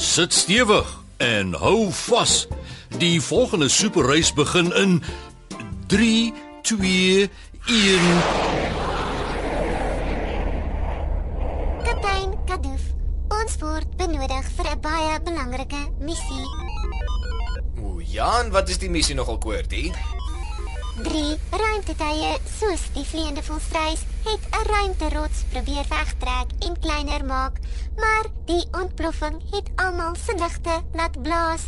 Sit stewig en hou vas. Die volgende superreis begin in 3 2 1 Kaptein Kadoof, ons word benodig vir 'n baie belangrike missie. O, Jan, wat is die missie nogal koortie? Drie ruimtetuie soos die vleiende volstruis het 'n ruimterots probeer wegtrek en kleiner maak, maar die ontploffing het almal se ligte laat blaas.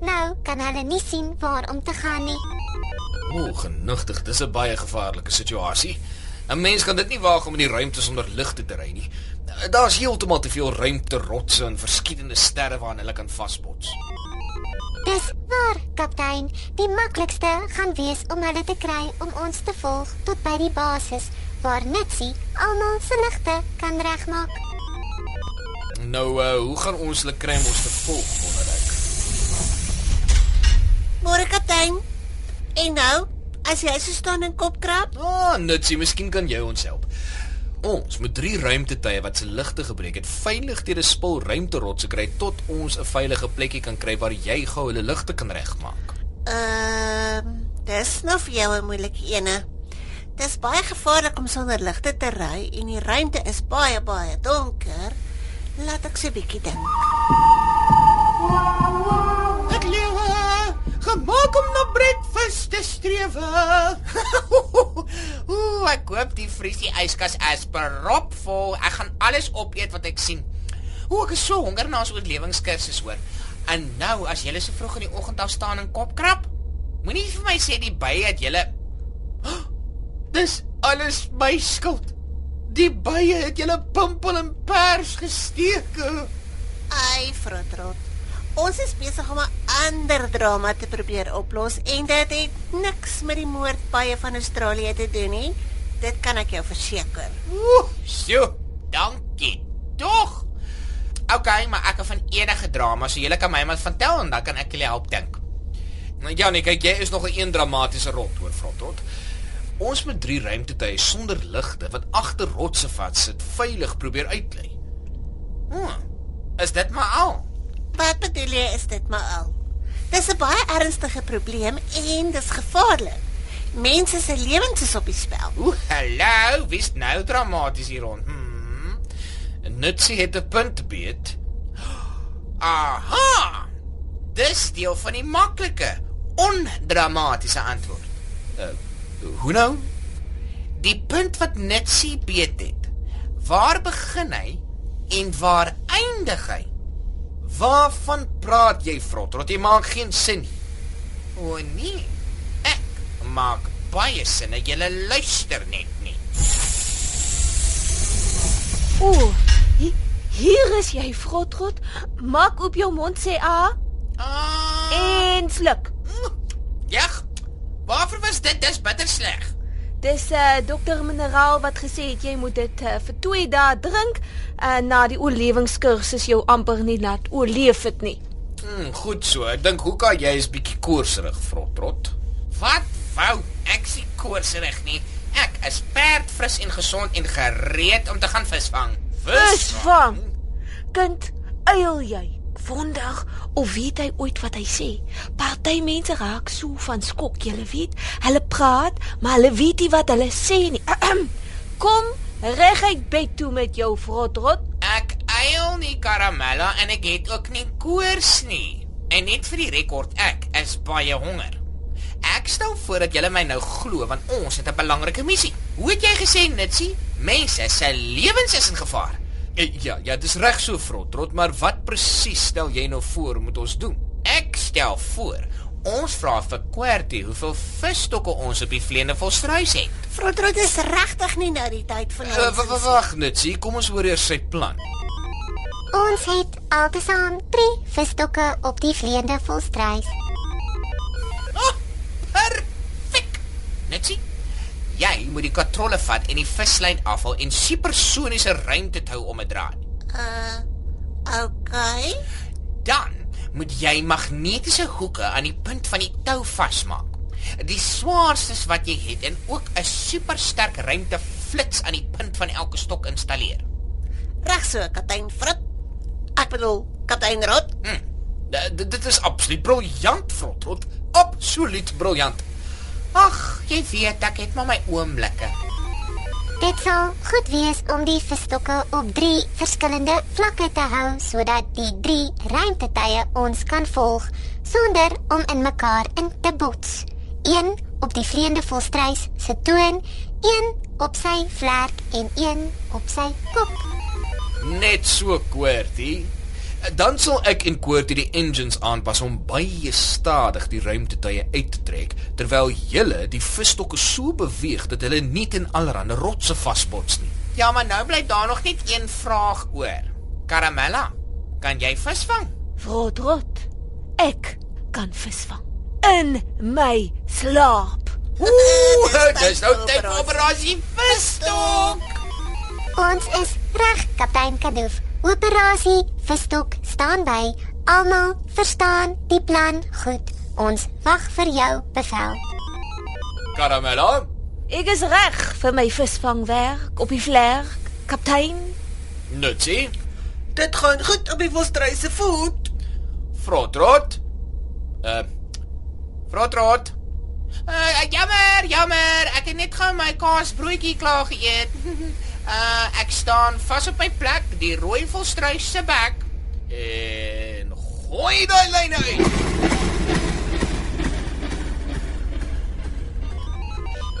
Nou kan hulle nie sien waar om te gaan nie. O, genigtig, dis 'n baie gevaarlike situasie. 'n Mens kan dit nie waag om in die ruimte sonder ligte te ry nie. Daar's heeltemal te veel ruimterotse en verskillende sterre waaraan hulle kan vasbots. Dis waar, kaptein. Die maklikste gaan wees om hulle te kry om ons te volg tot by die basis waar Nitsie almal se ligte kan regmaak. Nou, uh, hoe gaan ons hulle kry om ons te volg, wonder ek? Môre kaptein. En nou, as jy so staan en kop krap? Ah, Nutsie, miskien kan jy ons help. Ons moet drie ruimtetuie wat se ligte gebreek het, veilig deur 'n spul ruimterotse kry tot ons 'n veilige plekkie kan kry waar jy gou hulle ligte kan regmaak. Ehm, uh, dis nou vir jou 'n moeilike ene. Dis baie gevaarlik om sonder ligte te ry en die ruimte is baie baie donker. Laat ek so 'n bietjie dink. Ek lewe gemaak om na breakfast te streef. Ek koop die vriesie yskas as propvol. Ek gaan alles opeet wat ek sien. Ooh, ek is so honger na ons oorlewingskursus hoor. En nou as jy so vroeg in die oggend af staan en kop krap, moenie vir my sê die bye het julle Dis alles my skuld. Die bye het julle pimpel en pers gesteek. Ai, frotrot. Ons is besig om 'n ander drama te probeer oplos en dit het niks met die moordpaaie van Australië te doen nie. Dit kan ek jou verseker. Ooh, so, dankie. Tog. Okay, maar ek kan van enige drama, so jy kan my maar vertel en dan kan ek julle help dink. Nou ja, nee, kyk, jy is nog 'n een dramatiese rot hoor, Frotrot. Ons moet drie ruimtetuie sonder ligte wat agter rotse vat sit veilig probeer uitlei. Hm. Is dit maar al? Wat bedoel jy is dit maar al? Dis 'n baie ernstige probleem en dis gevaarlik. Mense se lewens is op die spel. Ooh, hallo, wie's nou dramaties hier rond? Hmm. Nutsie het 'n punt beet. Aha. Dis deel van die maklike, ondramatiese antwoord. Uh, hoe nou? Die punt wat Nutsie beet het. Waar begin hy en waar eindig hy? Waarvan praat jy, Frotrot? Jy maak geen sin nie. O nee. Maak baie sin. Jy luister net nie. Ooh, hi, hier is jy, Frotrot. Maak oop jou mond sê a Ah. en sluk. Ja. Waarvoor was dit? Dis bitter sleg. Dis 'n uh, dokter mineraal wat gesê het jy moet dit uh, vir 2 dae drink en uh, na die oorlewingskursus jou amper nie laat oorleef het nie. Hmm, goed so. Ek dink hoeka jy is bietjie koorserig, Frotrot. Wat wou ek sê koorserig nie. Ek is perdfris en gesond en gereed om te gaan visvang. Visvang. Kind, eil jy? Vandag of weet hy ooit wat hy sê? Party mense raak so van skok, jy weet. Hulle praat, maar hulle weet nie wat hulle sê nie. Kom reguit bed toe met jou frotrot. Ek eil nie karamella en ek het ook nie koors nie. En net vir die rekord, ek is baie honger. Ek stel voor dat julle my nou glo want ons het 'n belangrike missie. Hoe het jy gesê, Nitsie? Mense se lewens is in gevaar. Ja, ja, dis reg so, Frotrot, maar wat presies stel jy nou voor moet ons doen? Ek stel voor ons vra vir Querty hoeveel visstokke ons op die vleiende volstruis het. Frotrot is regtig nie nou die tyd van Uh, Wag, wag, Nitsie, kom ons hoor eers sy plan. Ons het altesaam 3 visstokke op die vleiende volstruis. Perfek. Netjie. Jy moet die katrolle vat en die vislyn afhaal en supersoniese ruimte hou om dit draai. Uh okay. Dan moet jy magnetiese hoeke aan die punt van die tou vasmaak. Die swaarstes wat jy het en ook 'n supersterk ruimteflits aan die punt van elke stok installeer. Reg so, kaptein Frit. Ek bedoel, kaptein Rot. Hm. D dit is absoluut briljant, Frotrot. Absoluut briljant. Ag, jy weet ek het maar my oomblikke. Dit sal goed wees om die visstokke op 3 verskillende vlakke te hou sodat die 3 ruimtetuie ons kan volg sonder om in mekaar in te bots. Een op die vleiende volstruis se toon, een op sy vlerk en een op sy kop. Net so, Koortie. Dan sal ek en Koortie die engines aanpas om baie stadig die ruimtetuie uit te trek terwyl julle die visstokke so beweeg dat hulle nie teen allerlei rotse vasbots nie. Ja, maar nou bly daar nog net een vraag oor. Karamella, kan jy visvang? Vrotrot. Ek kan visvang in my slaap. Ooh, dis nou tyd vir operasie visstok. Ons is reg, kaptein Kadoof. Operasie Visstok staan by. Almal verstaan die plan goed. Ons wag vir jou bevel. Karamella, Ek is reg vir my visvangwerk op die vlerk, kaptein. Nutsie, Dit gaan goed op die volstruis se voet. Frotrot. Uh Frotrot. Uh, jammer, jammer, ek het net gou my kaasbroodjie klaar geëet. uh ek staan vas op my plek, die rooi volstruis se bek. En gooi daai lyne uit.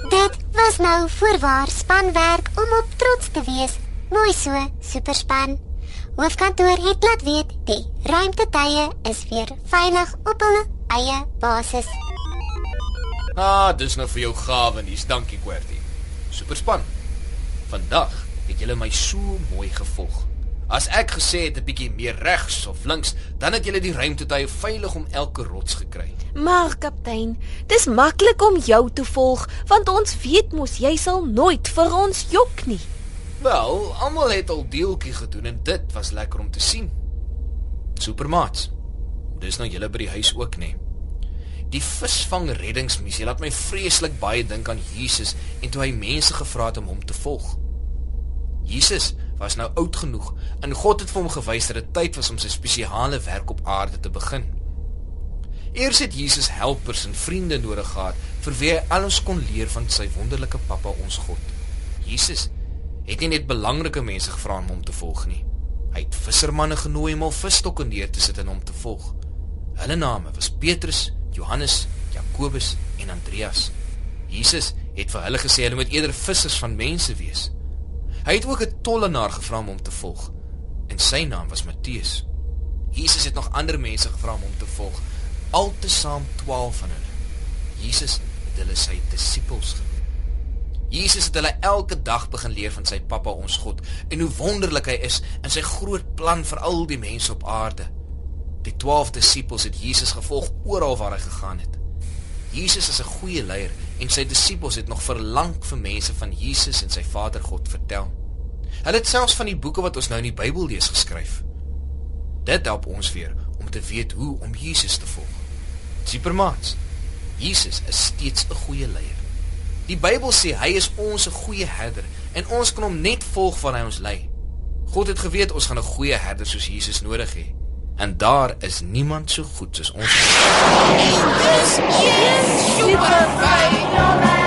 Dit was nou voorwaar spanwerk om op trots te wees. Mooi so, superspan. Hoofkantoor het laat weet die ruimtetuie is weer veilig op hulle eie basis. Ah, dis nou vir jou gawe nuus. Dankie, Koortie. Superspan. Vandag het julle my so mooi gevolg. As ek gesê het 'n bietjie meer regs of links, dan het julle die ruimtetuie veilig om elke rots gekry. Maar kaptein, dis maklik om jou te volg want ons weet mos jy sal nooit vir ons jok nie. Wel, almal het al deeltjie gedoen en dit was lekker om te sien. Supermaats. Dis nou julle by die huis ook nê. Die visvang reddingsmissie laat my vreeslik baie dink aan Jesus en toe hy mense gevra het om hom te volg. Jesus was nou oud genoeg en God het vir hom gewys dat dit tyd was om sy spesiale werk op aarde te begin. Eers het Jesus helpers en vriende nodig gehad vir wie hy alles kon leer van sy wonderlike Pappa ons God. Jesus het nie net belangrike mense gevra om hom te volg nie. Hy het vissermanne genooi om al visstokke neer te sit en hom te volg. Hulle name was Petrus, Johannes, Jakobus en Andreas. Jesus het vir hulle gesê hulle moet eerder vissers van mense wees. Hy het ook 'n tollenaar gevra om hom te volg en sy naam was Matteus. Jesus het nog ander mense gevra om hom te volg, altesaam 12 van hulle. Jesus het hulle sy disippels genoem. Jesus het hulle elke dag begin leer van sy Pappa ons God en hoe wonderlik hy is in sy groot plan vir al die mense op aarde. Die 12 disippels het Jesus gevolg oral waar hy gegaan het. Jesus is 'n goeie leier en sy disippels het nog verlang vir mense van Jesus en sy Vader God vertel. Hulle het selfs van die boeke wat ons nou in die Bybel lees geskryf. Dit help ons weer om te weet hoe om Jesus te volg. Supermaats. Jesus is steeds 'n goeie leier. Die Bybel sê hy is ons 'n goeie herder en ons kan hom net volg waar hy ons lei. God het geweet ons gaan 'n goeie herder soos Jesus nodig hê. En daar is niemand so goed soos ons. Super fyn.